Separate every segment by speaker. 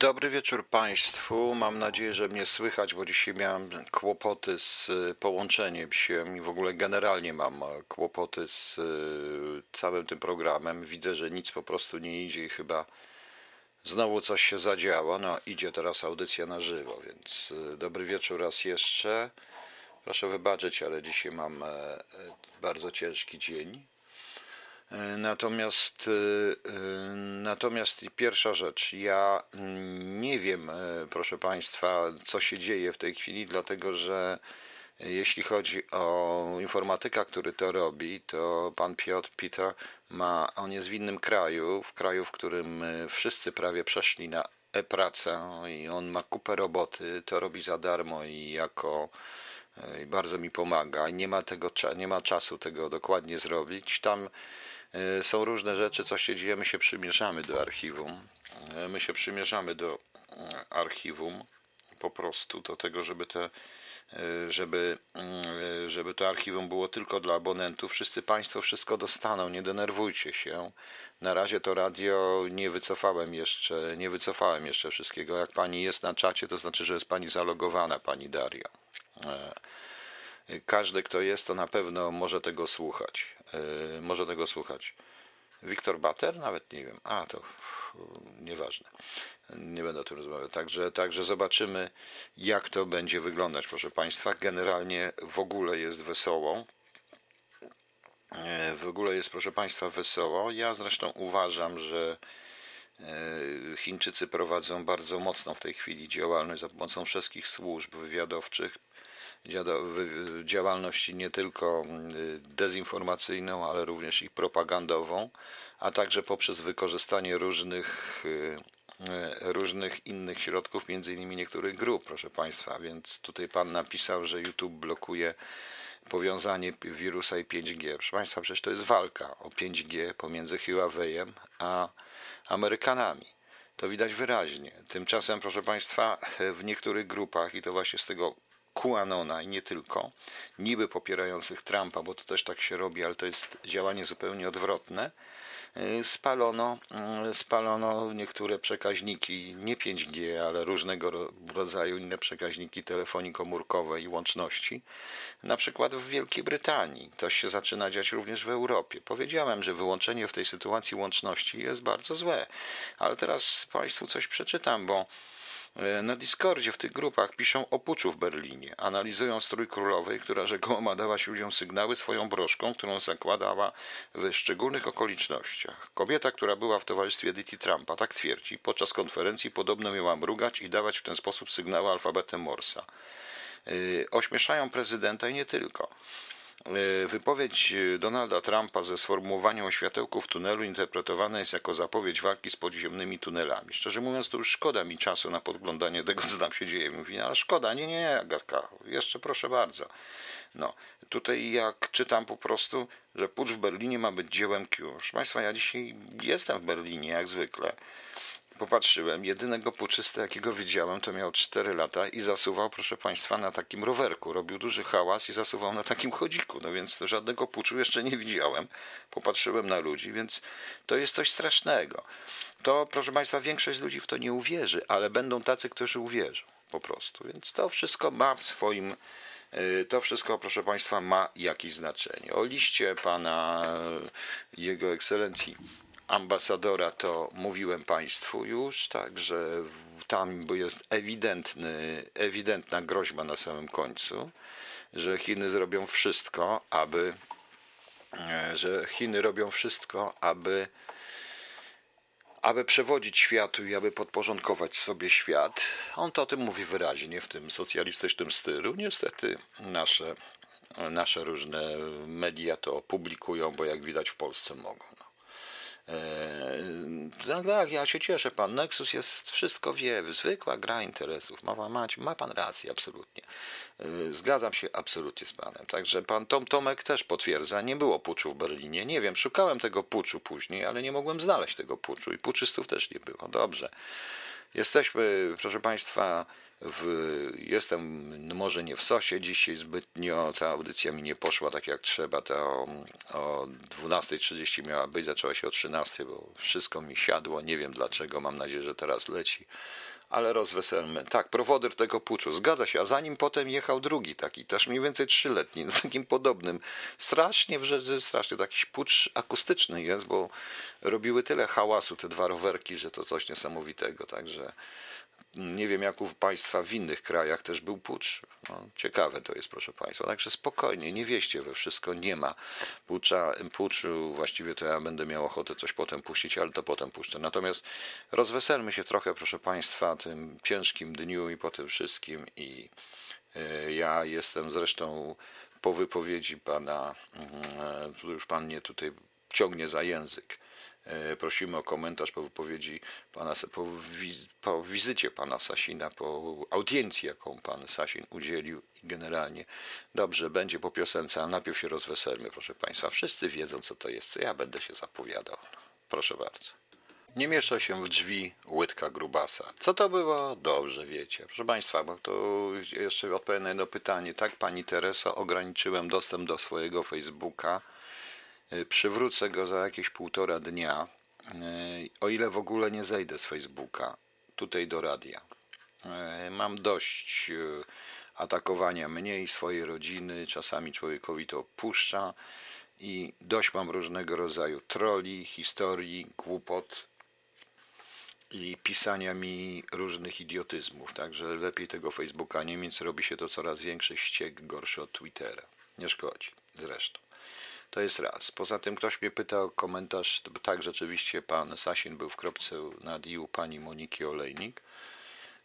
Speaker 1: Dobry wieczór Państwu. Mam nadzieję, że mnie słychać, bo dzisiaj miałem kłopoty z y, połączeniem się i w ogóle generalnie mam e, kłopoty z y, całym tym programem. Widzę, że nic po prostu nie idzie i chyba znowu coś się zadziało. No, idzie teraz audycja na żywo, więc y, dobry wieczór raz jeszcze. Proszę wybaczyć, ale dzisiaj mam e, e, bardzo ciężki dzień. Natomiast, y, y, natomiast pierwsza rzecz, ja nie wiem, proszę Państwa, co się dzieje w tej chwili, dlatego że jeśli chodzi o informatyka, który to robi, to pan Piotr Peter ma, on jest w innym kraju, w kraju, w którym wszyscy prawie przeszli na e-pracę i on ma kupę roboty, to robi za darmo i jako i bardzo mi pomaga. Nie ma tego, nie ma czasu tego dokładnie zrobić. Tam E, są różne rzeczy, co się dzieje, my się przymierzamy do archiwum. E, my się przymierzamy do e, archiwum po prostu, do tego, żeby te żeby, żeby to archiwum było tylko dla abonentów. Wszyscy Państwo wszystko dostaną, nie denerwujcie się. Na razie to radio nie wycofałem jeszcze, nie wycofałem jeszcze wszystkiego. Jak Pani jest na czacie, to znaczy, że jest Pani zalogowana, Pani Daria. Każdy, kto jest, to na pewno może tego słuchać. E, może tego słuchać. Wiktor Bater? Nawet nie wiem. A, to nieważne. Nie będę o tym rozmawiał. Także, także zobaczymy, jak to będzie wyglądać, proszę Państwa. Generalnie w ogóle jest wesoło. E, w ogóle jest, proszę Państwa, wesoło. Ja zresztą uważam, że e, Chińczycy prowadzą bardzo mocno w tej chwili działalność za pomocą wszystkich służb wywiadowczych, działalności nie tylko y, dezinformacyjną, ale również i propagandową, a także poprzez wykorzystanie różnych, y, y, różnych innych środków, między innymi niektórych grup, proszę Państwa. Więc tutaj Pan napisał, że YouTube blokuje powiązanie wirusa i 5G. Proszę Państwa, przecież to jest walka o 5G pomiędzy Huawei'em a Amerykanami. To widać wyraźnie. Tymczasem, proszę Państwa, w niektórych grupach, i to właśnie z tego QAnona i nie tylko, niby popierających Trumpa, bo to też tak się robi, ale to jest działanie zupełnie odwrotne, y, spalono, y, spalono niektóre przekaźniki, nie 5G, ale różnego rodzaju inne przekaźniki telefonii komórkowej i łączności, na przykład w Wielkiej Brytanii. To się zaczyna dziać również w Europie. Powiedziałem, że wyłączenie w tej sytuacji łączności jest bardzo złe, ale teraz Państwu coś przeczytam, bo na Discordzie w tych grupach piszą o puczu w Berlinie. Analizują strój królowej, która rzekomo ma dawać ludziom sygnały swoją broszką, którą zakładała w szczególnych okolicznościach. Kobieta, która była w towarzystwie Diti Trumpa, tak twierdzi, podczas konferencji podobno miała mrugać i dawać w ten sposób sygnały alfabetem Morsa. E, ośmieszają prezydenta i nie tylko. E, wypowiedź Donalda Trumpa ze sformułowaniem o światełku w tunelu interpretowana jest jako zapowiedź walki z podziemnymi tunelami. Szczerze mówiąc, to już szkoda mi czasu na podglądanie tego, co tam się dzieje. Mówi, ale szkoda, nie, nie, Agatka, jeszcze proszę bardzo. No, tutaj jak czytam po prostu, że pucz w Berlinie ma być dziełem Q. Proszę Państwa, ja dzisiaj jestem w Berlinie, jak zwykle. Popatrzyłem, jedynego puczysta, jakiego widziałem, to miał 4 lata i zasuwał, proszę Państwa, na takim rowerku. Robił duży hałas i zasuwał na takim chodziku. No więc żadnego puczu jeszcze nie widziałem. Popatrzyłem na ludzi, więc to jest coś strasznego. To, proszę Państwa, większość ludzi w to nie uwierzy, ale będą tacy, którzy uwierzą po prostu. Więc to wszystko ma w swoim y, to wszystko, proszę Państwa, ma jakieś znaczenie. O liście pana Jego Ekscelencji ambasadora to mówiłem Państwu już, także tam jest ewidentny, ewidentna groźba na samym końcu, że Chiny zrobią wszystko, aby e, że Chiny robią wszystko, aby aby przewodzić światu i aby podporządkować sobie świat. On to o tym mówi wyraźnie w tym socjalistycznym stylu. Niestety nasze, nasze różne media to publikują, bo jak widać w Polsce mogą. No. Eee, tak, ja się cieszę. Pan Nexus jest, wszystko wie, zwykła gra interesów. Ma, ma, ma pan rację, absolutnie. Eee, zgadzam się absolutnie z panem. Także pan Tom Tomek też potwierdza, nie było puczu w Berlinie. Nie wiem, szukałem tego puczu później, ale nie mogłem znaleźć tego puczu i puczystów też nie było. Dobrze. Jesteśmy, proszę państwa, w, jestem może nie w sosie dzisiaj zbytnio, ta audycja mi nie poszła tak jak trzeba, to o, o 12.30 miała być, zaczęła się o 13.00, bo wszystko mi siadło, nie wiem dlaczego, mam nadzieję, że teraz leci ale rozweselmy. Tak, prowodyr tego puczu, zgadza się, a za nim potem jechał drugi taki, też mniej więcej trzyletni, no, takim podobnym. Strasznie, strasznie, to jakiś pucz akustyczny jest, bo robiły tyle hałasu te dwa rowerki, że to coś niesamowitego, także nie wiem, jak u Państwa w innych krajach też był pucz. No, ciekawe to jest, proszę Państwa. Także spokojnie, nie wieście we wszystko, nie ma pucza, puczu. Właściwie to ja będę miał ochotę coś potem puścić, ale to potem puszczę. Natomiast rozweselmy się trochę, proszę Państwa, tym ciężkim dniu i po tym wszystkim. I y, ja jestem zresztą po wypowiedzi Pana, y, już Pan mnie tutaj ciągnie za język E, prosimy o komentarz po wypowiedzi pana, po, po wizycie pana Sasina, po audiencji, jaką pan Sasin udzielił i generalnie dobrze będzie po piosence, a najpierw się rozweselmy, proszę państwa. Wszyscy wiedzą, co to jest, ja będę się zapowiadał. Proszę bardzo. Nie mieszczą się w drzwi łydka grubasa. Co to było? Dobrze wiecie. Proszę Państwa, bo to jeszcze odpowiem na jedno pytanie. Tak, Pani Tereso, ograniczyłem dostęp do swojego Facebooka E, przywrócę go za jakieś półtora dnia, e, o ile w ogóle nie zejdę z Facebooka, tutaj do radia. E, mam dość atakowania mnie i swojej rodziny, czasami człowiekowi to puszcza i dość mam różnego rodzaju troli, historii, głupot i pisania mi różnych idiotyzmów, także lepiej tego Facebooka nie mieć, robi się to coraz większy ściek, gorszy od Twittera. Nie szkodzi, zresztą. To jest raz. Poza tym ktoś mnie pyta o komentarz. Tak, rzeczywiście pan Sasin był w kropce nad i u pani Moniki Olejnik.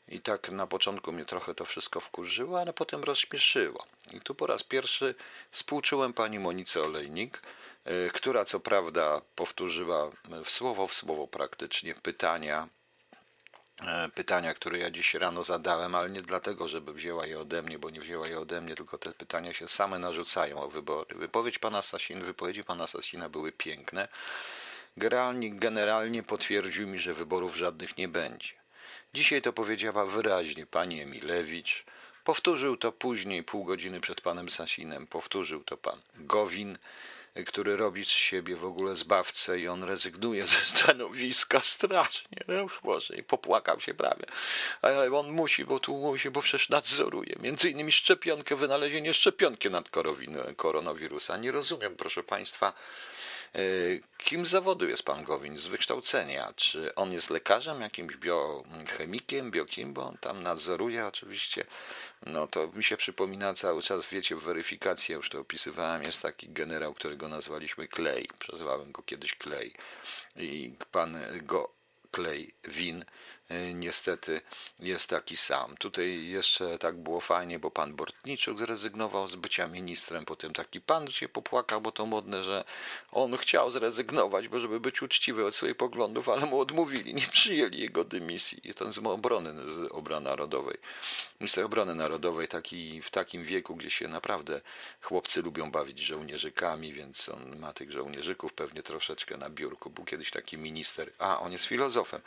Speaker 1: I tak na początku mnie trochę to wszystko wkurzyło, ale potem rozśmieszyło. I tu po raz pierwszy współczułem pani Monice Olejnik, y, która co prawda powtórzyła w słowo w słowo praktycznie pytania E, pytania, które ja dziś rano zadałem, ale nie dlatego, żeby wzięła je ode mnie, bo nie wzięła je ode mnie, tylko te pytania się same narzucają o wybory. Wypowiedź pana Sasina, wypowiedzi pana Sasina były piękne. Generalnie, generalnie potwierdził mi, że wyborów żadnych nie będzie. Dzisiaj to powiedziała wyraźnie pani Emilewicz. Powtórzył to później, pół godziny przed panem Sasinem, powtórzył to pan Gowin który robi z siebie w ogóle zbawcę i on rezygnuje ze stanowiska strasznie, no Boże, i popłakał się prawie. Ale on musi, bo tu musi, bo przecież nadzoruje. Między innymi szczepionkę, wynalezienie szczepionki nad koronawirusa. Nie rozumiem, proszę Państwa, E, kim zawodu jest pan Gowin z wykształcenia? Czy on jest lekarzem, jakimś biochemikiem, biokim, bo on tam nadzoruje oczywiście. No to mi się przypomina cały czas, wiecie, w weryfikacji, ja już to opisywałem, jest taki generał, którego nazwaliśmy Clay. Przezwałem go kiedyś Clay. I pan go Clay Win niestety jest taki sam. Tutaj jeszcze tak było fajnie, bo pan Bortniczuk zrezygnował z bycia ministrem, potem taki pan się popłakał, bo to modne, że on chciał zrezygnować, bo żeby być uczciwy od swoich poglądów, ale mu odmówili, nie przyjęli jego dymisji. I ten z obrony, z obrony narodowej. Minister obrony narodowej taki, w takim wieku, gdzie się naprawdę chłopcy lubią bawić żołnierzykami, więc on ma tych żołnierzyków pewnie troszeczkę na biurku. Był kiedyś taki minister, a on jest filozofem.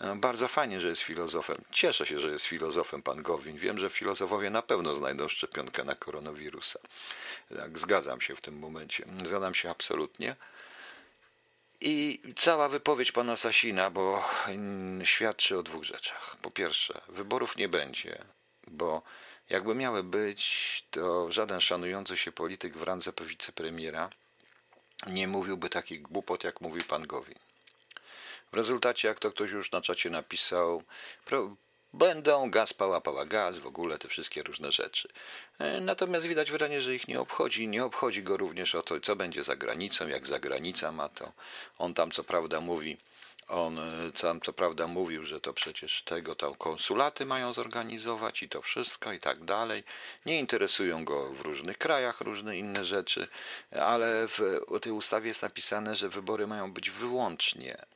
Speaker 1: E, bardzo fajnie, że jest filozofem. Cieszę się, że jest filozofem pan Gowin. Wiem, że filozofowie na pewno znajdą szczepionkę na koronawirusa. Tak, zgadzam się w tym momencie. Zgadzam się absolutnie. I cała wypowiedź pana Sasina, bo świadczy o dwóch rzeczach. Po pierwsze, wyborów nie będzie, bo jakby miały być, to żaden szanujący się polityk w randze wicepremiera nie mówiłby takich głupot, jak mówi pan Gowin. W rezultacie, jak to ktoś już na czacie napisał, będą gaz, pała, pała gaz, w ogóle te wszystkie różne rzeczy. E, natomiast widać wyraźnie, że ich nie obchodzi. Nie obchodzi go również o to, co będzie za granicą, jak za granica ma to. On tam co prawda mówi, on tam co prawda mówił, że to przecież tego tam konsulaty mają zorganizować i to wszystko i tak dalej. Nie interesują go w różnych krajach różne inne rzeczy, ale w tej ustawie jest napisane, że wybory mają być wyłącznie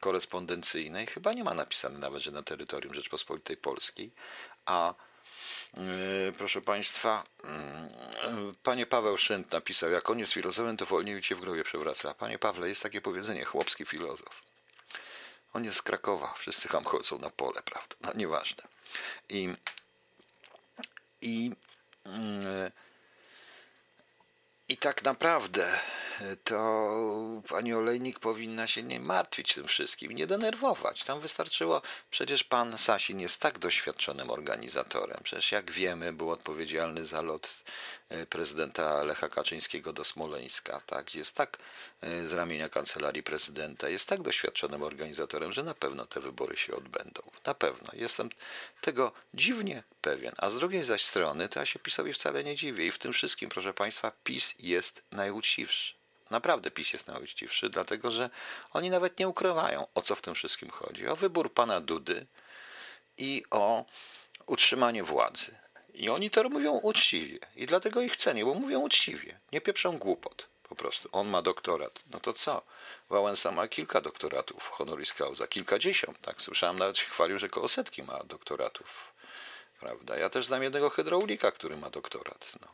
Speaker 1: korespondencyjnej chyba nie ma napisane nawet, że na terytorium Rzeczpospolitej Polskiej, a yy, proszę Państwa, yy, panie Paweł Szynt napisał, jak on jest filozofem, to wolniej cię w grobie przewraca. Panie Pawle, jest takie powiedzenie, chłopski filozof. On jest z Krakowa, wszyscy tam chodzą na pole, prawda? No nieważne. I, i, mm, i tak naprawdę to pani Olejnik powinna się nie martwić tym wszystkim, nie denerwować. Tam wystarczyło, przecież pan Sasin jest tak doświadczonym organizatorem. Przecież jak wiemy, był odpowiedzialny za lot e, prezydenta Lecha Kaczyńskiego do Smoleńska. Tak? Jest tak e, z ramienia kancelarii prezydenta, jest tak doświadczonym organizatorem, że na pewno te wybory się odbędą. Na pewno. Jestem tego dziwnie pewien. A z drugiej zaś strony, to ja się PiSowi wcale nie dziwię. I w tym wszystkim, proszę Państwa, PiS jest najuczciwszy. Naprawdę PiS jest najuczciwszy, dlatego że oni nawet nie ukrywają, o co w tym wszystkim chodzi. O wybór pana Dudy i o utrzymanie władzy. I oni to mówią uczciwie. I dlatego ich cenię, bo mówią uczciwie. Nie pieprzą głupot. Po prostu. On ma doktorat. No to co? Wałęsa ma kilka doktoratów honoris causa. Kilkadziesiąt, tak? Słyszałem, nawet się chwalił, że koło setki ma doktoratów. Prawda? Ja też znam jednego hydraulika, który ma doktorat. No.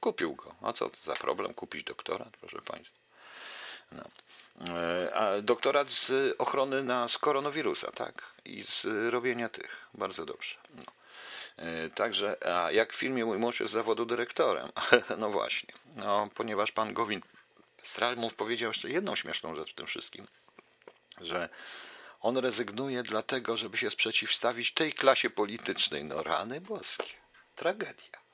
Speaker 1: Kupił go. A co za problem kupić doktorat, proszę Państwa? No. E, a doktorat z ochrony na, z koronawirusa, tak? I z robienia tych. Bardzo dobrze. No. E, także, a jak w filmie mój mąż jest zawodu dyrektorem. No właśnie. No, ponieważ pan Gowin Stralmów powiedział jeszcze jedną śmieszną rzecz w tym wszystkim, że on rezygnuje dlatego, żeby się sprzeciwstawić tej klasie politycznej. No rany boskie. Tragedia.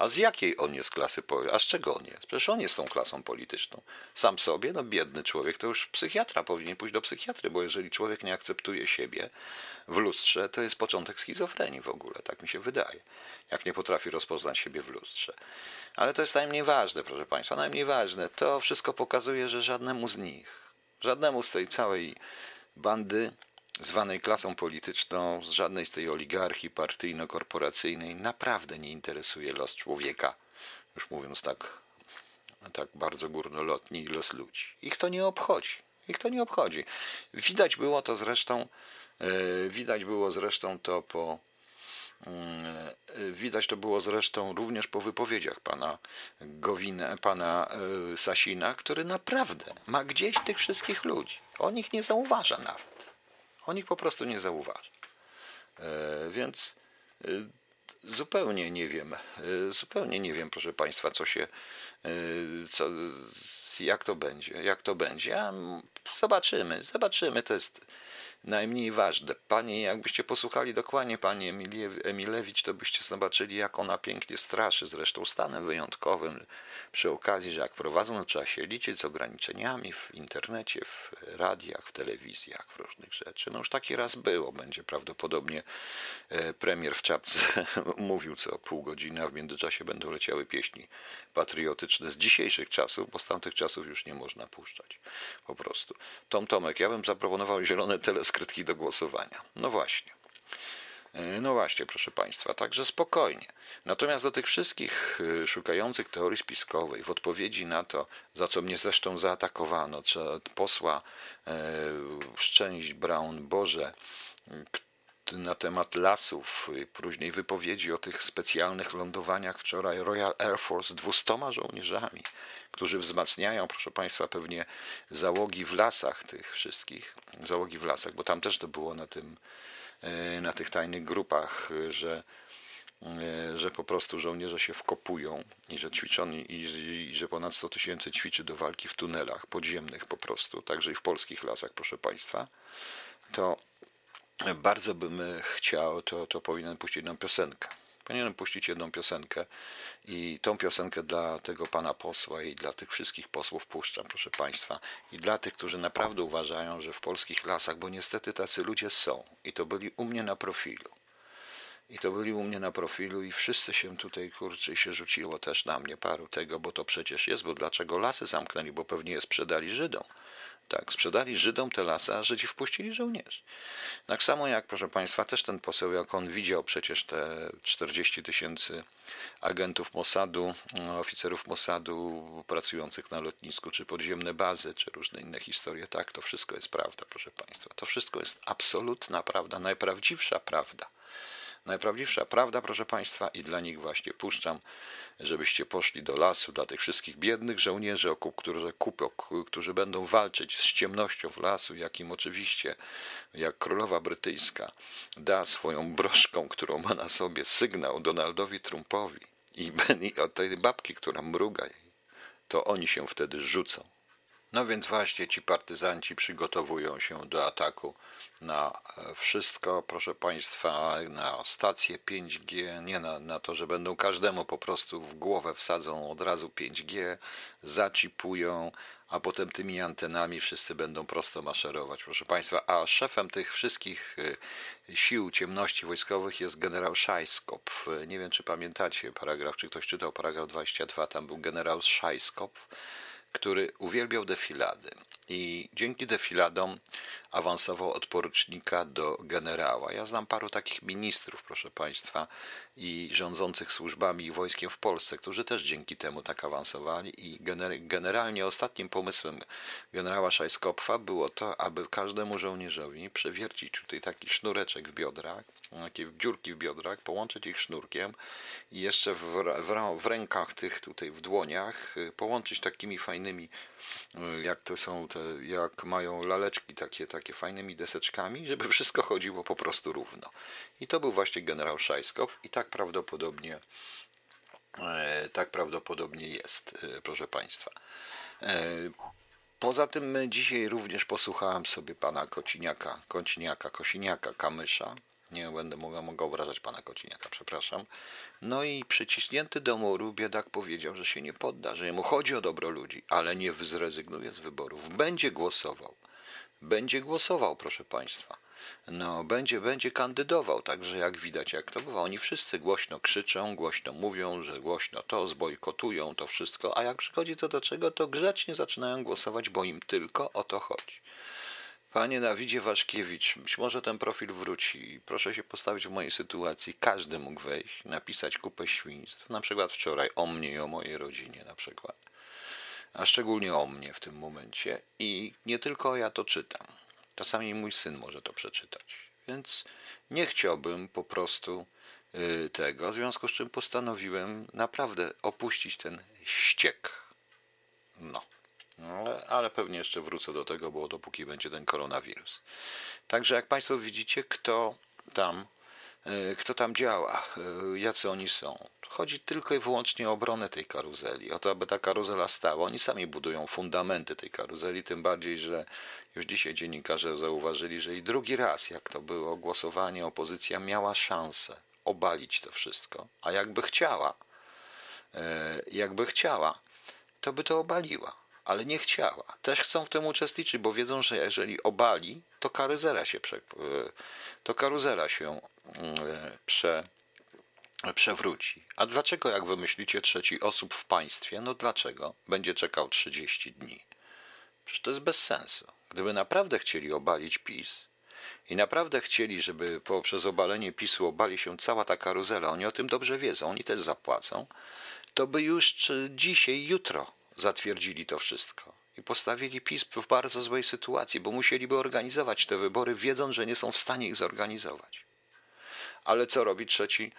Speaker 1: A z jakiej on jest klasy, a z czego on jest? Przecież on jest tą klasą polityczną. Sam sobie, no biedny człowiek, to już psychiatra powinien pójść do psychiatry, bo jeżeli człowiek nie akceptuje siebie w lustrze, to jest początek schizofrenii w ogóle, tak mi się wydaje. Jak nie potrafi rozpoznać siebie w lustrze. Ale to jest najmniej ważne, proszę Państwa, najmniej ważne. To wszystko pokazuje, że żadnemu z nich, żadnemu z tej całej bandy zwanej klasą polityczną, z żadnej z tej oligarchii partyjno-korporacyjnej naprawdę nie interesuje los człowieka, już mówiąc tak, tak bardzo górnolotnie, i los ludzi. Ich to nie obchodzi. Ich to nie obchodzi. Widać było to zresztą, e, widać było zresztą to po e, Widać to było zresztą również po wypowiedziach pana Gowina, pana e, Sasina, który naprawdę ma gdzieś tych wszystkich ludzi. On ich nie zauważa nawet. On ich po prostu nie zauważy. E, więc e, zupełnie nie wiem, e, zupełnie nie wiem, proszę Państwa, co się, co, jak to będzie, jak to będzie. Zobaczymy, zobaczymy, to jest najmniej ważne. Panie, jakbyście posłuchali dokładnie pani Emilewicz, to byście zobaczyli, jak ona pięknie straszy, zresztą stanem wyjątkowym, przy okazji, że jak prowadzono, trzeba się liczyć z ograniczeniami w internecie, w radiach, w telewizjach, w różnych rzeczy. No już taki raz było, będzie prawdopodobnie e, premier w czapce mówił co pół godziny, a w międzyczasie będą leciały pieśni patriotyczne z dzisiejszych czasów, bo z tamtych czasów już nie można puszczać. Po prostu. Tom Tomek, ja bym zaproponował zielone teleskrytki do głosowania. No właśnie. E, no właśnie, proszę Państwa, także spokojnie. Natomiast do tych wszystkich e, szukających teorii spiskowej, w odpowiedzi na to, za co mnie zresztą zaatakowano, czy posła e, Szczęść Brown Boże, na temat lasów, później wypowiedzi o tych specjalnych lądowaniach wczoraj Royal Air Force 200 żołnierzami, którzy wzmacniają, proszę Państwa, pewnie załogi w lasach tych wszystkich, załogi w lasach, bo tam też to było na tym, e, na tych tajnych grupach, że e, że po prostu żołnierze się wkopują i że ćwiczą i, i, że ponad 100 tysięcy ćwiczy do walki w tunelach podziemnych po prostu, także i w polskich lasach, proszę Państwa, to bardzo bym chciał, to, to powinien puścić jedną piosenkę. Powinienem puścić jedną piosenkę i tą piosenkę dla tego pana posła i dla tych wszystkich posłów puszczam, proszę państwa. I dla tych, którzy naprawdę uważają, że w polskich lasach, bo niestety tacy ludzie są i to byli u mnie na profilu. I to byli u mnie na profilu i wszyscy się tutaj, kurczę, się rzuciło też na mnie paru tego, bo to przecież jest, bo dlaczego lasy zamknęli, bo pewnie je sprzedali Żydom. Tak, sprzedali Żydom te lasy, a Żydzi wpuścili żołnierzy. Tak samo jak, proszę Państwa, też ten poseł, jak on widział przecież te 40 tysięcy agentów Mossadu, oficerów Mossadu pracujących na lotnisku, czy podziemne bazy, czy różne inne historie. Tak, to wszystko jest prawda, proszę Państwa. To wszystko jest absolutna prawda, najprawdziwsza prawda. Najprawdziwsza prawda, proszę Państwa, i dla nich właśnie puszczam, żebyście poszli do lasu, dla tych wszystkich biednych żołnierzy, którzy, którzy będą walczyć z ciemnością w lasu, jakim oczywiście, jak królowa brytyjska da swoją broszką, którą ma na sobie sygnał Donaldowi Trumpowi i od tej babki, która mruga jej, to oni się wtedy rzucą. No więc właśnie ci partyzanci przygotowują się do ataku na wszystko, proszę Państwa, na stację 5G, nie na, na to, że będą każdemu po prostu w głowę wsadzą od razu 5G, zaczipują, a potem tymi antenami wszyscy będą prosto maszerować, proszę Państwa. A szefem tych wszystkich e, sił ciemności wojskowych jest generał Szajskop. Nie wiem, czy pamiętacie paragraf, czy ktoś czytał paragraf 22, tam był generał Szajskop który uwielbiał defilady i dzięki defiladom awansował od porucznika do generała. Ja znam paru takich ministrów, proszę Państwa, i rządzących służbami i wojskiem w Polsce, którzy też dzięki temu tak awansowali i generalnie ostatnim pomysłem generała Szajskopfa było to, aby każdemu żołnierzowi przewiercić tutaj taki sznureczek w biodrach, takie dziurki w biodrach, połączyć ich sznurkiem i jeszcze w, w, w rękach tych tutaj w dłoniach y, połączyć takimi fajnymi, y, jak to są te, jak mają laleczki takie, takie fajnymi deseczkami, żeby wszystko chodziło po prostu równo. I to był właśnie generał Szajskow i tak prawdopodobnie e, tak prawdopodobnie jest, e, proszę Państwa. E, poza tym dzisiaj również posłuchałem sobie pana Kociniaka, Kociniaka, Kosiniaka, Kamysza, nie będę mogła, mogła obrażać pana Kociniaka, przepraszam. No i przyciśnięty do muru biedak powiedział, że się nie podda, że mu chodzi o dobro ludzi, ale nie zrezygnuje z wyborów. Będzie głosował. Będzie głosował, proszę państwa. No, będzie, będzie kandydował, także jak widać, jak to bywa. Oni wszyscy głośno krzyczą, głośno mówią, że głośno to, zbojkotują to wszystko, a jak przychodzi to do czego, to grzecznie zaczynają głosować, bo im tylko o to chodzi. Panie Dawidzie Waszkiewicz, być może ten profil wróci. Proszę się postawić w mojej sytuacji. Każdy mógł wejść, napisać kupę świństw. Na przykład wczoraj o mnie i o mojej rodzinie na przykład. A szczególnie o mnie w tym momencie. I nie tylko ja to czytam. Czasami mój syn może to przeczytać. Więc nie chciałbym po prostu y, tego, w związku z czym postanowiłem naprawdę opuścić ten ściek. No. No, ale pewnie jeszcze wrócę do tego, bo dopóki będzie ten koronawirus. Także jak Państwo widzicie, kto tam, e, kto tam działa, e, jacy oni są. Chodzi tylko i wyłącznie o obronę tej karuzeli, o to, aby ta karuzela stała. Oni sami budują fundamenty tej karuzeli, tym bardziej, że już dzisiaj dziennikarze zauważyli, że i drugi raz, jak to było głosowanie, opozycja miała szansę obalić to wszystko, a jakby chciała, e, jakby chciała, to by to obaliła ale nie chciała. Też chcą w tym uczestniczyć, bo wiedzą, że jeżeli obali, to karuzela się, prze, to karuzela się mm, prze, przewróci. A dlaczego, jak wymyślicie trzeci osób w państwie, no dlaczego będzie czekał 30 dni? Przecież to jest bez sensu. Gdyby naprawdę chcieli obalić PiS i naprawdę chcieli, żeby poprzez obalenie PiSu obali się cała ta karuzela, oni o tym dobrze wiedzą, oni też zapłacą, to by już dzisiaj, jutro zatwierdzili to wszystko i postawili PiS w bardzo złej sytuacji, bo musieliby organizować te wybory, wiedząc, że nie są w stanie ich zorganizować. Ale co robi trzeci,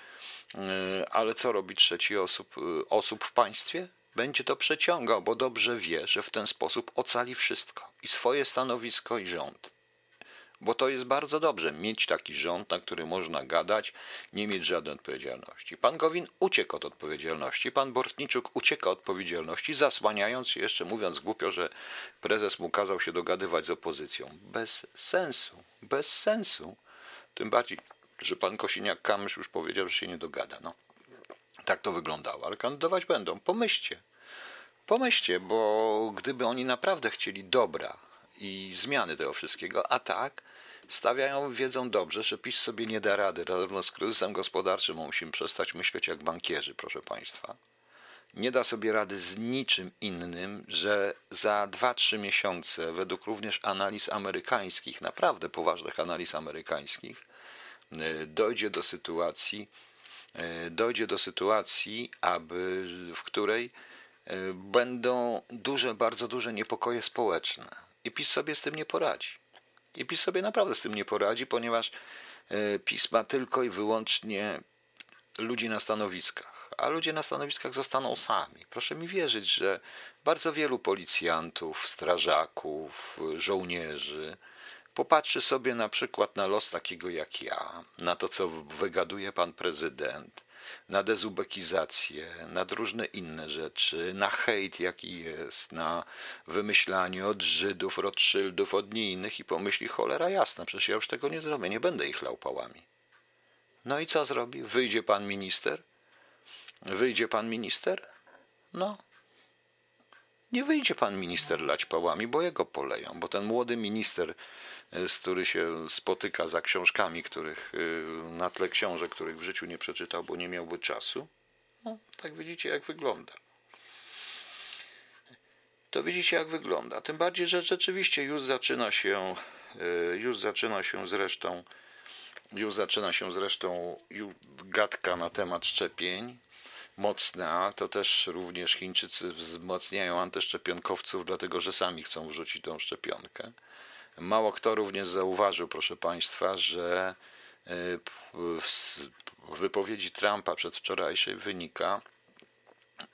Speaker 1: y, ale co robi trzeci osób, y, osób w państwie? Będzie to przeciągał, bo dobrze wie, że w ten sposób ocali wszystko i swoje stanowisko, i rząd bo to jest bardzo dobrze mieć taki rząd, na który można gadać, nie mieć żadnej odpowiedzialności. Pan Gowin uciekł od odpowiedzialności, pan Bortniczuk ucieka od odpowiedzialności, zasłaniając się jeszcze, mówiąc głupio, że prezes mu kazał się dogadywać z opozycją. Bez sensu, bez sensu. Tym bardziej, że pan Kosiniak-Kamysz już powiedział, że się nie dogada. No. Tak to wyglądało, ale kandydować będą. Pomyślcie. Pomyślcie, bo gdyby oni naprawdę chcieli dobra i zmiany tego wszystkiego, a tak, stawiają, wiedzą dobrze, że PiS sobie nie da rady. Zarówno z kryzysem gospodarczym musimy przestać myśleć jak bankierzy, proszę Państwa. Nie da sobie rady z niczym innym, że za 2-3 miesiące, według również analiz amerykańskich, naprawdę poważnych analiz amerykańskich, e, dojdzie do sytuacji, e, dojdzie do sytuacji, aby, w której e, będą duże, bardzo duże niepokoje społeczne. I PiS sobie z tym nie poradzi. I PiS sobie naprawdę z tym nie poradzi, ponieważ e, pisma tylko i wyłącznie ludzi na stanowiskach, a ludzie na stanowiskach zostaną sami. Proszę mi wierzyć, że bardzo wielu policjantów, strażaków, żołnierzy popatrzy sobie na przykład na los takiego jak ja, na to, co wygaduje pan prezydent, na dezubekizację, na różne inne rzeczy, na hejt jaki jest, na wymyślanie od Żydów, Rothschildów, od nie innych i pomyśli cholera jasna, przecież ja już tego nie zrobię, nie będę ich lał pałami. No i co zrobi? Wyjdzie pan minister? Wyjdzie pan minister? No. Nie wyjdzie pan minister lać pałami, bo jego poleją, bo ten młody minister, e, z który się spotyka za książkami, których e, na tle książek, których w życiu nie przeczytał, bo nie miałby czasu, no, tak widzicie jak wygląda. To widzicie jak wygląda. Tym bardziej, że rzeczywiście już zaczyna się, e, już zaczyna się zresztą już zaczyna się zresztą gadka na temat szczepień mocna. To też również Chińczycy wzmacniają antyszczepionkowców, dlatego że sami chcą wrzucić tą szczepionkę. Mało kto również zauważył, proszę Państwa, że e, w wypowiedzi Trumpa przedwczorajszej wynika,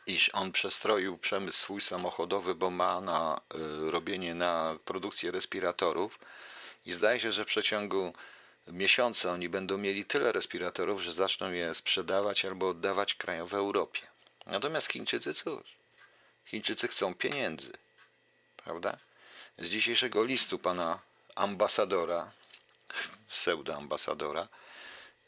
Speaker 1: iż on przestroił przemysł swój samochodowy, bo ma na e, robienie na produkcję respiratorów i zdaje się, że w przeciągu miesiące oni będą mieli tyle respiratorów, że zaczną je sprzedawać albo oddawać krajom w Europie. Natomiast Chińczycy cóż? Chińczycy chcą pieniędzy, prawda? Z dzisiejszego listu pana ambasadora, pseudoambasadora,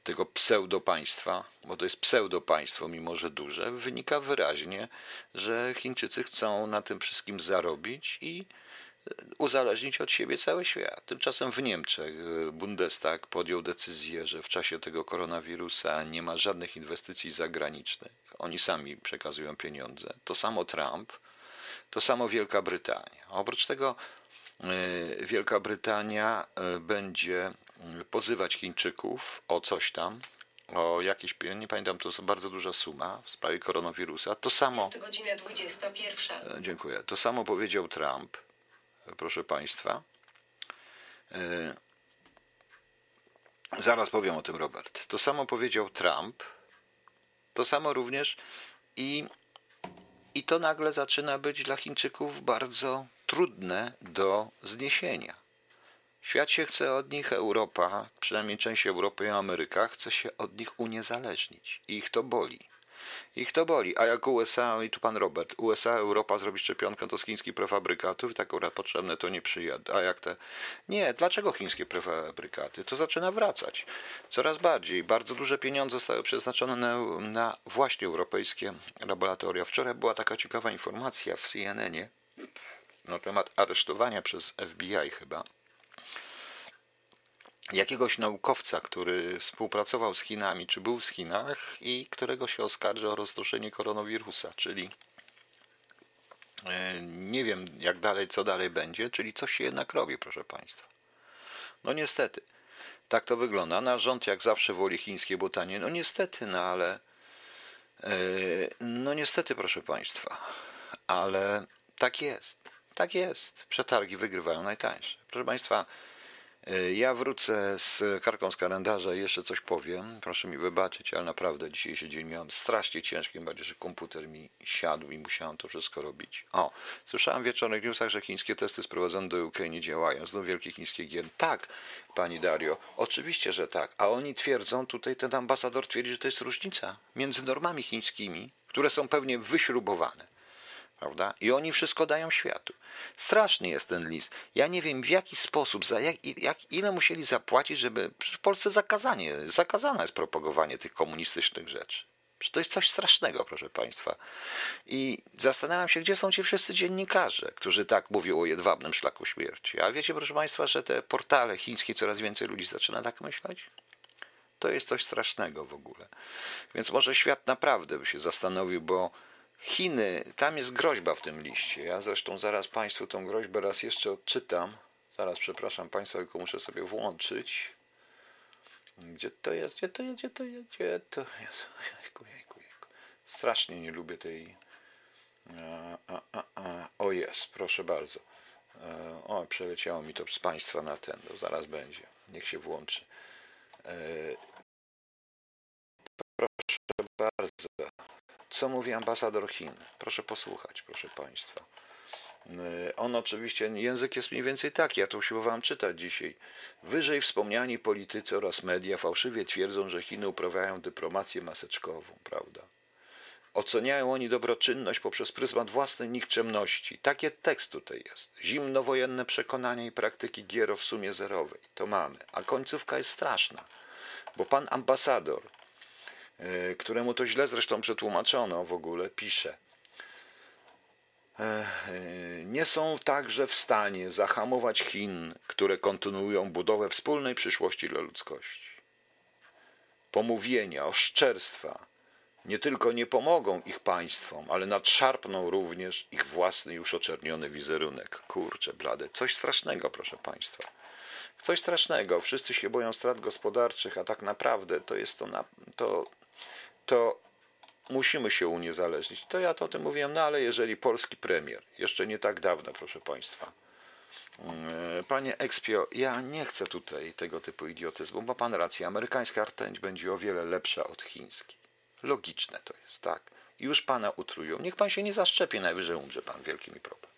Speaker 1: tego pseudopaństwa, bo to jest pseudopaństwo, mimo że duże, wynika wyraźnie, że Chińczycy chcą na tym wszystkim zarobić i uzależnić od siebie cały świat. Tymczasem w Niemczech e, Bundestag podjął decyzję, że w czasie tego koronawirusa nie ma żadnych inwestycji zagranicznych. Oni sami przekazują pieniądze. To samo Trump, to samo Wielka Brytania. Oprócz tego e, Wielka Brytania e, będzie pozywać Chińczyków o coś tam, o jakieś, nie pamiętam, to jest bardzo duża suma w sprawie koronawirusa. To samo.
Speaker 2: Jest godzina 21.
Speaker 1: Dziękuję. To samo powiedział Trump proszę Państwa. E, zaraz powiem o tym, Robert. To samo powiedział Trump, to samo również i, i to nagle zaczyna być dla Chińczyków bardzo trudne do zniesienia. Świat się chce od nich, Europa, przynajmniej część Europy i Ameryka, chce się od nich uniezależnić. I ich to boli. Ich to boli. A jak USA, i tu pan Robert, USA, Europa zrobi szczepionkę, to z chińskich prefabrykatów, tak akurat potrzebne to nie przyjadę. A jak te. Nie, dlaczego chińskie prefabrykaty? To zaczyna wracać. Coraz bardziej. Bardzo duże pieniądze zostały przeznaczone na, na właśnie europejskie laboratoria. Wczoraj była taka ciekawa informacja w CNN-ie na temat aresztowania przez FBI chyba jakiegoś naukowca, który współpracował z Chinami, czy był w Chinach i którego się oskarży o rozproszenie koronawirusa, czyli e, nie wiem jak dalej, co dalej będzie, czyli coś się jednak robi, proszę Państwa. No niestety, tak to wygląda. Na rząd jak zawsze woli chińskie botanie. No niestety, no ale e, no niestety, proszę Państwa, ale tak jest. Tak jest. Przetargi wygrywają najtańsze. Proszę Państwa, ja wrócę z karką z kalendarza i jeszcze coś powiem. Proszę mi wybaczyć, ale naprawdę dzisiejszy dzień miałem strasznie ciężki, bardziej, że komputer mi siadł i musiałem to wszystko robić. O, słyszałem w wieczornych newsach, że chińskie testy sprowadzone do UK nie działają. Znów wielkie chińskie gier. Tak, pani Dario, oczywiście, że tak. A oni twierdzą, tutaj ten ambasador twierdzi, że to jest różnica między normami chińskimi, które są pewnie wyśrubowane prawda? I oni wszystko dają światu. Straszny jest ten list. Ja nie wiem w jaki sposób, za jak, jak, ile musieli zapłacić, żeby w Polsce zakazanie, zakazane jest propagowanie tych komunistycznych rzeczy. To jest coś strasznego, proszę Państwa. I zastanawiam się, gdzie są ci wszyscy dziennikarze, którzy tak mówią o jedwabnym szlaku śmierci. A wiecie, proszę Państwa, że te portale chińskie coraz więcej ludzi zaczyna tak myśleć? To jest coś strasznego w ogóle. Więc może świat naprawdę by się zastanowił, bo Chiny, tam jest groźba w tym liście. Ja zresztą zaraz Państwu tą groźbę raz jeszcze odczytam. Zaraz, przepraszam Państwa, tylko muszę sobie włączyć. Gdzie to jest? Gdzie to jest? Gdzie to jest? Gdzie to jest? Jejku, jejku, jejku. Strasznie nie lubię tej. A, a, a, o jest, proszę bardzo. E, o, przeleciało mi to z Państwa na ten. To zaraz będzie. Niech się włączy. Proszę bardzo. Co mówi ambasador Chin? Proszę posłuchać, proszę Państwa. On oczywiście, język jest mniej więcej taki, ja to usiłowałem czytać dzisiaj. Wyżej wspomniani politycy oraz media fałszywie twierdzą, że Chiny uprawiają dyplomację maseczkową, prawda? Oceniają oni dobroczynność poprzez pryzmat własnej nikczemności. Takie tekst tutaj jest. Zimnowojenne przekonania i praktyki gier w sumie zerowej. To mamy. A końcówka jest straszna, bo pan ambasador, któremu to źle zresztą przetłumaczono w ogóle, pisze – e, e, nie są także w stanie zahamować Chin, które kontynuują budowę wspólnej przyszłości dla ludzkości. Pomówienia, oszczerstwa, nie tylko nie pomogą ich państwom, ale nadszarpną również ich własny już oczerniony wizerunek. Kurczę, blade, coś strasznego, proszę państwa. Coś strasznego. Wszyscy się boją strat gospodarczych, a tak naprawdę to jest to, na, to, to musimy się uniezależnić. To ja to o tym mówiłem, no ale jeżeli polski premier, jeszcze nie tak dawno, proszę państwa, mm, Panie Ekspio, ja nie chcę tutaj tego typu idiotyzmu, bo pan rację, amerykańska rtęć będzie o wiele lepsza od chińskiej. Logiczne to jest, tak. Już pana utrują. Niech pan się nie zaszczepi, najwyżej umrze pan. Wielki mi problem.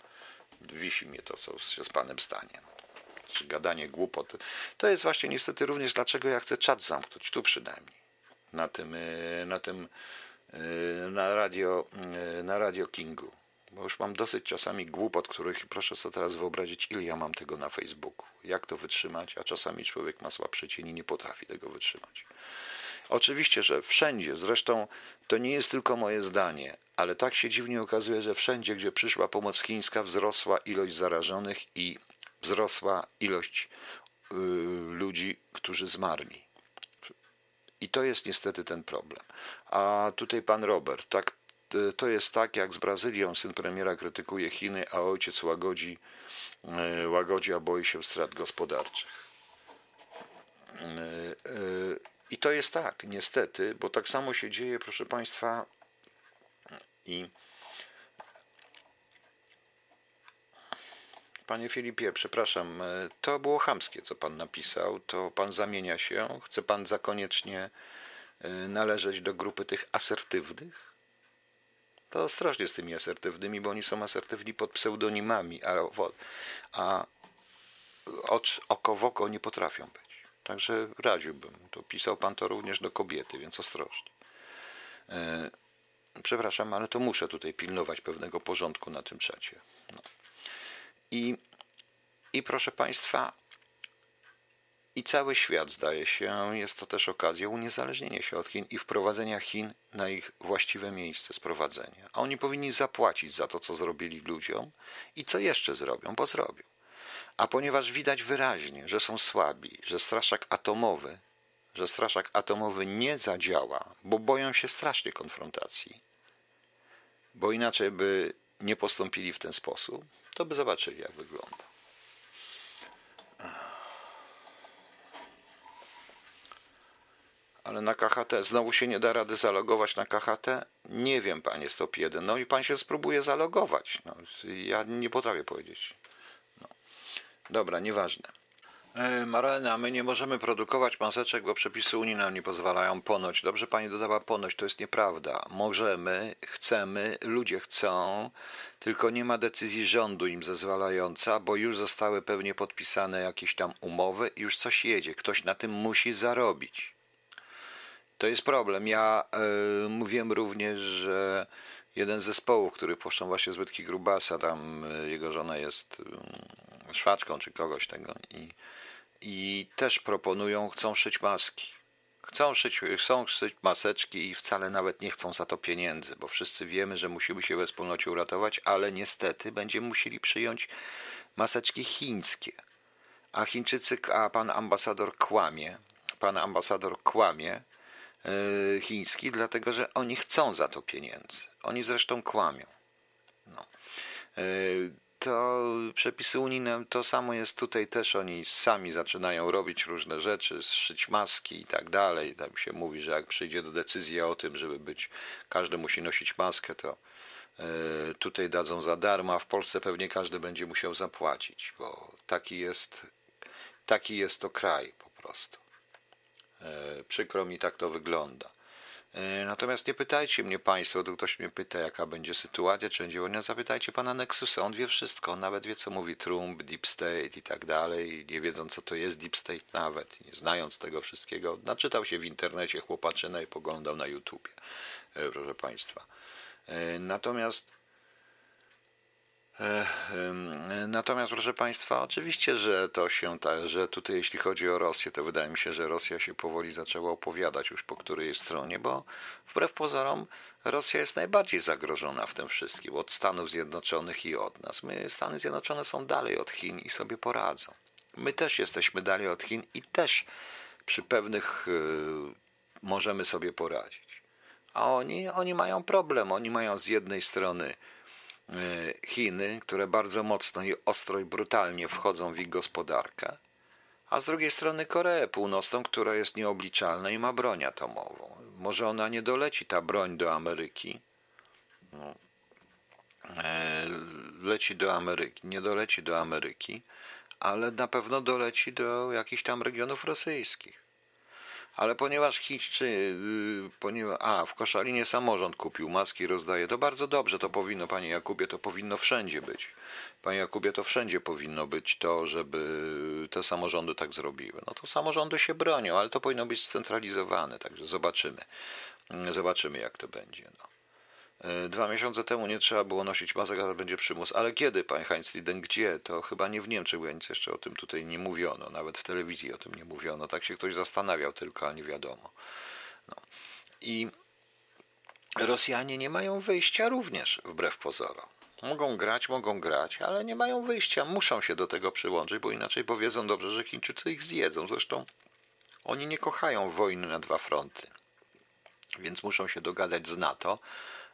Speaker 1: Wisi mnie to, co się z panem stanie. Czy gadanie głupot. To jest właśnie niestety również dlaczego ja chcę czat zamknąć, tu przynajmniej. Na tym, e, na tym, e, na radio, e, na radio Kingu. Bo już mam dosyć czasami głupot, których proszę sobie teraz wyobrazić, ile ja mam tego na Facebooku. Jak to wytrzymać, a czasami człowiek ma słabszy cień i nie potrafi tego wytrzymać. Oczywiście, że wszędzie, zresztą to nie jest tylko moje zdanie, ale tak się dziwnie okazuje, że wszędzie, gdzie przyszła pomoc chińska, wzrosła ilość zarażonych i wzrosła ilość y, ludzi, którzy zmarli. I to jest niestety ten problem. A tutaj pan Robert, tak, y, to jest tak, jak z Brazylią syn premiera krytykuje Chiny, a ojciec łagodzi, y, łagodzi a boi się strat gospodarczych. I to jest tak, niestety, bo tak samo się dzieje, proszę Państwa, i Panie Filipie, przepraszam, to było chamskie, co Pan napisał. To Pan zamienia się. Chce Pan zakoniecznie e, należeć do grupy tych asertywnych? To ostrożnie z tymi asertywnymi, bo oni są asertywni pod pseudonimami, a, a oko w oko nie potrafią być. Także radziłbym. To pisał pan to również do kobiety, więc ostrożnie. E, przepraszam, ale to muszę tutaj pilnować pewnego porządku na tym czacie. No. I, I proszę Państwa, i cały świat, zdaje się, jest to też okazja uniezależnienia się od Chin i wprowadzenia Chin na ich właściwe miejsce sprowadzenia. A oni powinni zapłacić za to, co zrobili ludziom i co jeszcze zrobią, bo zrobią. A ponieważ widać wyraźnie, że są słabi, że straszak atomowy, że straszak atomowy nie zadziała, bo boją się strasznie konfrontacji, bo inaczej by nie postąpili w ten sposób, to by zobaczyli, jak wygląda. Ale na KHT znowu się nie da rady zalogować na KHT? Nie wiem, panie stop 1. No i pan się spróbuje zalogować. No, ja nie potrafię powiedzieć. Dobra, nieważne. E, Marlena, my nie możemy produkować maseczek, bo przepisy Unii nam nie pozwalają ponoć. Dobrze pani dodała ponoć, to jest nieprawda. Możemy, chcemy, ludzie chcą, tylko nie ma decyzji rządu im zezwalająca, bo już zostały pewnie podpisane jakieś tam umowy i już coś jedzie. Ktoś na tym musi zarobić. To jest problem. Ja y, mówiłem również, że jeden z zespołów, który puszczą właśnie Zbytki Grubasa, tam y, jego żona jest y, szwaczką czy kogoś tego i, i też proponują, chcą szyć maski. Chcą szyć, chcą szyć maseczki i wcale nawet nie chcą za to pieniędzy, bo wszyscy wiemy, że musimy się we wspólnocie uratować, ale niestety będziemy musieli przyjąć maseczki chińskie. A Chińczycy, a pan ambasador kłamie, pan ambasador kłamie yy, chiński, dlatego że oni chcą za to pieniędzy. Oni zresztą kłamią. No. Yy, to przepisy unijne to samo jest tutaj też oni sami zaczynają robić różne rzeczy, szyć maski i tak dalej. Tam się mówi, że jak przyjdzie do decyzji o tym, żeby być, każdy musi nosić maskę, to e, tutaj dadzą za darmo, a w Polsce pewnie każdy będzie musiał zapłacić, bo taki jest, taki jest to kraj po prostu. Przykro mi, tak to wygląda. E, natomiast nie pytajcie mnie Państwo, tu ktoś mnie pyta, jaka będzie sytuacja, czy będzie wojna, zapytajcie Pana Nexusa, on wie wszystko, on nawet wie, co mówi Trump, Deep State i tak dalej, nie wiedząc, co to jest Deep State nawet, nie znając tego wszystkiego, naczytał się w internecie chłopaczyna i poglądał na YouTubie, e, proszę Państwa. E, natomiast Natomiast, proszę Państwa, oczywiście, że to się, ta, że tutaj jeśli chodzi o Rosję, to wydaje mi się, że Rosja się powoli zaczęła opowiadać już po której stronie, bo wbrew pozorom Rosja jest najbardziej zagrożona w tym wszystkim, od Stanów Zjednoczonych i od nas. My, Stany Zjednoczone są dalej od Chin i sobie poradzą. My też jesteśmy dalej od Chin i też przy pewnych yy, możemy sobie poradzić. A oni, oni mają problem. Oni mają z jednej strony E, Chiny, które bardzo mocno i ostro i brutalnie wchodzą w ich gospodarkę, a z drugiej strony Koreę Północną, która jest nieobliczalna i ma broń atomową. Może ona nie doleci, ta broń do Ameryki. No. E, leci do Ameryki, nie doleci do Ameryki, ale na pewno doleci do jakichś tam regionów rosyjskich. Ale ponieważ Chińczycy, a w Koszalinie samorząd kupił maski, rozdaje, to bardzo dobrze, to powinno, panie Jakubie, to powinno wszędzie być. Panie Jakubie, to wszędzie powinno być to, żeby te samorządy tak zrobiły. No to samorządy się bronią, ale to powinno być scentralizowane, także zobaczymy. Zobaczymy, jak to będzie. No. E, dwa miesiące temu nie trzeba było nosić masek, a będzie przymus. Ale kiedy, panie Heinz Liden, gdzie? To chyba nie w Niemczech, bo nic jeszcze o tym tutaj nie mówiono. Nawet w telewizji o tym nie mówiono. Tak się ktoś zastanawiał tylko, a nie wiadomo. No. I Rosjanie nie mają wyjścia również, wbrew pozorom. Mogą grać, mogą grać, ale nie mają wyjścia. Muszą się do tego przyłączyć, bo inaczej powiedzą dobrze, że Chińczycy ich zjedzą. Zresztą oni nie kochają wojny na dwa fronty. Więc muszą się dogadać z NATO,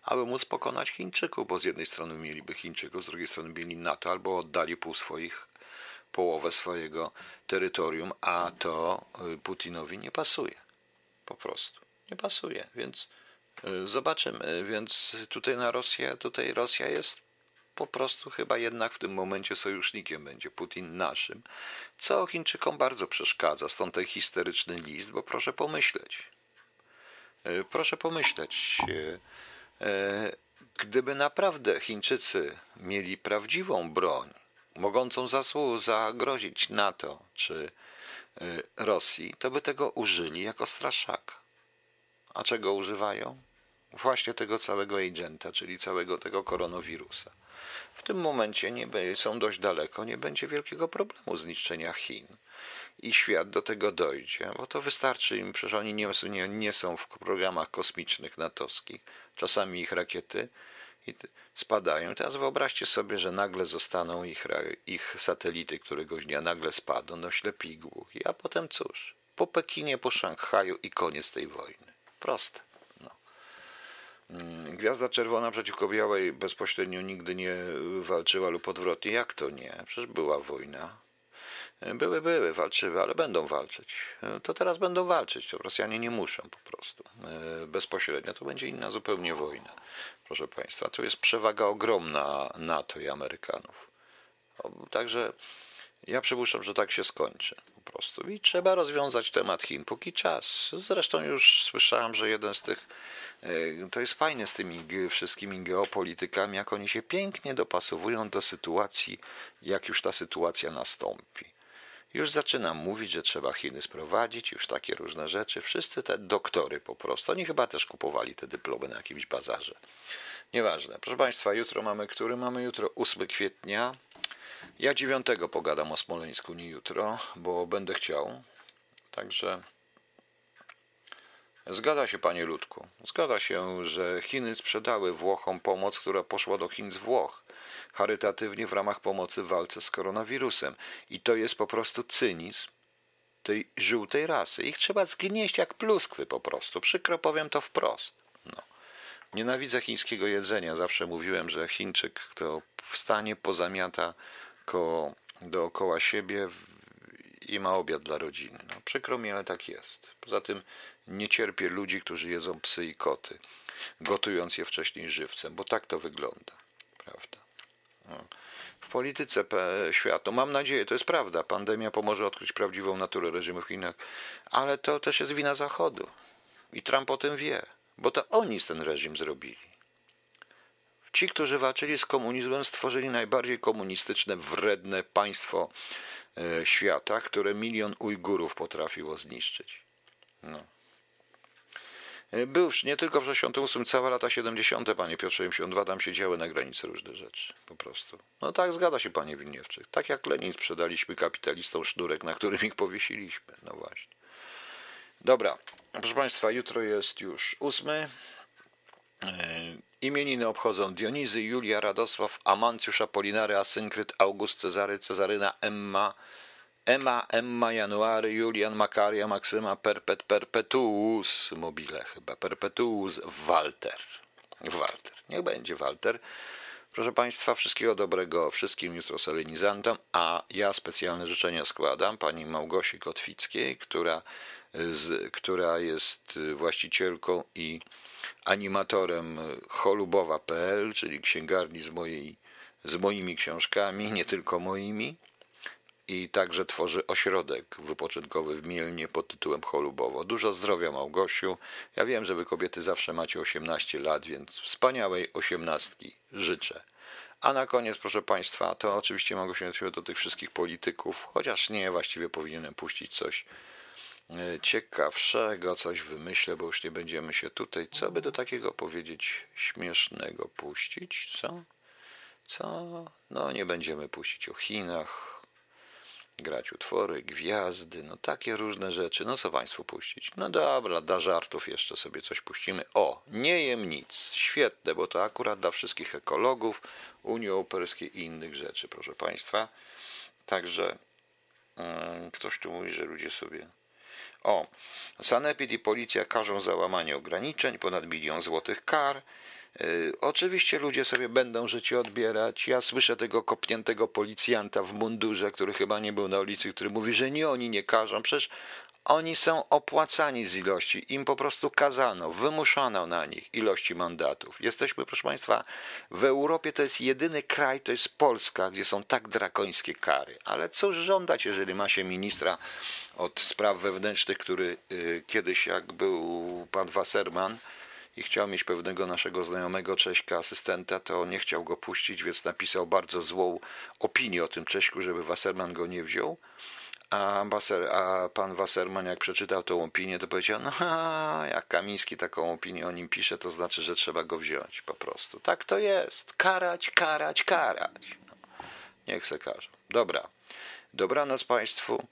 Speaker 1: aby móc pokonać Chińczyków, bo z jednej strony mieliby Chińczyków, z drugiej strony mieli NATO, albo oddali pół swoich, połowę swojego terytorium, a to y, Putinowi nie pasuje. Po prostu. Nie pasuje, więc y, zobaczymy. Więc tutaj na Rosję, tutaj Rosja jest po prostu chyba jednak w tym momencie sojusznikiem będzie Putin naszym, co Chińczykom bardzo przeszkadza, stąd ten histeryczny list, bo proszę pomyśleć. Y, proszę pomyśleć. E, gdyby naprawdę Chińczycy mieli prawdziwą broń, mogącą zagrozić NATO czy e, Rosji, to by tego użyli jako straszaka. A czego używają? Właśnie tego całego agenta, czyli całego tego koronawirusa. W tym momencie nie są dość daleko, nie będzie wielkiego problemu zniszczenia Chin i świat do tego dojdzie, bo to wystarczy im, przecież oni nie, nie, nie są w programach kosmicznych natowskich, czasami ich rakiety spadają. Teraz wyobraźcie sobie, że nagle zostaną ich, ich satelity któregoś dnia, nagle spadną, no ślepi i głuchi, a potem cóż, po Pekinie, po Szanghaju i koniec tej wojny. Proste. No. Mm, Gwiazda Czerwona przeciwko Białej bezpośrednio nigdy nie walczyła lub odwrotnie. Jak to nie? Przecież była wojna. Były, były, walczyły, ale będą walczyć. To teraz będą walczyć. To Rosjanie nie muszą po prostu. E, bezpośrednio to będzie inna zupełnie wojna. Proszę Państwa, tu jest przewaga ogromna NATO i Amerykanów. Także ja przypuszczam, że tak się skończy po prostu. I trzeba rozwiązać temat Chin póki czas. Zresztą już słyszałem, że jeden z tych e, to jest fajne z tymi wszystkimi geopolitykami, jak oni się pięknie dopasowują do sytuacji, jak już ta sytuacja nastąpi. Już zaczynam mówić, że trzeba Chiny sprowadzić, już takie różne rzeczy. Wszyscy te doktory po prostu. Oni chyba też kupowali te dyplomy na jakimś bazarze. Nieważne. Proszę Państwa, jutro mamy który? Mamy jutro 8 kwietnia. Ja 9 pogadam o Smoleńsku, nie jutro, bo będę chciał. Także zgadza się, panie Ludku. Zgadza się, że Chiny sprzedały Włochom pomoc, która poszła do Chin z Włoch charytatywnie w ramach pomocy w walce z koronawirusem. I to jest po prostu cynizm tej żółtej rasy. Ich trzeba zgnieść jak pluskwy po prostu. Przykro powiem to wprost. No. Nienawidzę chińskiego jedzenia. Zawsze mówiłem, że Chińczyk, kto wstanie, pozamiata ko dookoła siebie i ma obiad dla rodziny. No, przykro mi, ale tak jest. Poza tym nie cierpię ludzi, którzy jedzą psy i koty, gotując je wcześniej żywcem, bo tak to wygląda. Prawda? W polityce świata. Mam nadzieję, to jest prawda. Pandemia pomoże odkryć prawdziwą naturę reżimu w Chinach, ale to też jest wina Zachodu. I Trump o tym wie, bo to oni ten reżim zrobili. Ci, którzy walczyli z komunizmem, stworzyli najbardziej komunistyczne, wredne państwo e, świata, które milion Ujgurów potrafiło zniszczyć. No. E, był nie tylko w 68, całe lata 70, panie Piotrze 72, tam się działy na granicy różne rzeczy. Po prostu. No tak, zgadza się panie Wilniewczyk. Tak jak Lenin sprzedaliśmy kapitalistom sznurek, na którym ich powiesiliśmy. No właśnie. Dobra, proszę państwa, jutro jest już ósmy. E, imieniny obchodzą Dionizy, Julia, Radosław, Amancjusz, Apolinary, Asynkryt, August, Cezary, Cezaryna, Emma, Emma, Emma, January, Julian, Makaria, Maksyma, Perpet, Perpetuus, mobile chyba, Perpetuus, Walter. Walter, niech będzie Walter. Proszę Państwa, wszystkiego dobrego wszystkim jutro solenizantom, a ja specjalne życzenia składam pani Małgosi Kotwickiej, która, z, która jest właścicielką i animatorem cholubowa.pl, czyli księgarni z, mojej, z moimi książkami, nie tylko moimi i także tworzy ośrodek wypoczynkowy w Mielnie pod tytułem Cholubowo. Dużo zdrowia Małgosiu. Ja wiem, że wy kobiety zawsze macie 18 lat, więc wspaniałej osiemnastki życzę. A na koniec, proszę Państwa, to oczywiście mogę się do tych wszystkich polityków, chociaż nie, właściwie powinienem puścić coś e, ciekawszego, coś wymyślę, bo już nie będziemy się tutaj, co by do takiego powiedzieć śmiesznego puścić, co? Co? No nie będziemy puścić o Chinach, grać utwory, gwiazdy, no takie różne rzeczy. No co Państwu puścić? No dobra, dla żartów jeszcze sobie coś puścimy. O, nie jem nic. Świetne, bo to akurat dla wszystkich ekologów, Unii Europejskiej i innych rzeczy, proszę Państwa. Także yy, ktoś tu mówi, że ludzie sobie... O, Sanepid i policja każą załamanie ograniczeń, ponad milion złotych kar. Y, oczywiście ludzie sobie będą życie odbierać. Ja słyszę tego kopniętego policjanta w mundurze, który chyba nie był na ulicy, który mówi, że nie oni nie każą. Przecież oni są opłacani z ilości. Im po prostu kazano, wymuszano na nich ilości mandatów. Jesteśmy, proszę Państwa, w Europie to jest jedyny kraj, to jest Polska, gdzie są tak drakońskie kary. Ale cóż żądać, jeżeli ma się ministra od spraw wewnętrznych, który y, kiedyś, jak był pan Wasserman, i chciał mieć pewnego naszego znajomego Cześka, asystenta, to nie chciał go puścić, więc napisał bardzo złą opinię o tym Cześku, żeby Wasserman go nie wziął. A, a pan Wasserman, jak przeczytał tą opinię, to powiedział: No, jak Kamiński taką opinię o nim pisze, to znaczy, że trzeba go wziąć po prostu. Tak to jest. Karać, karać, karać. No, niech se każe. Dobra. Dobranoc Państwu.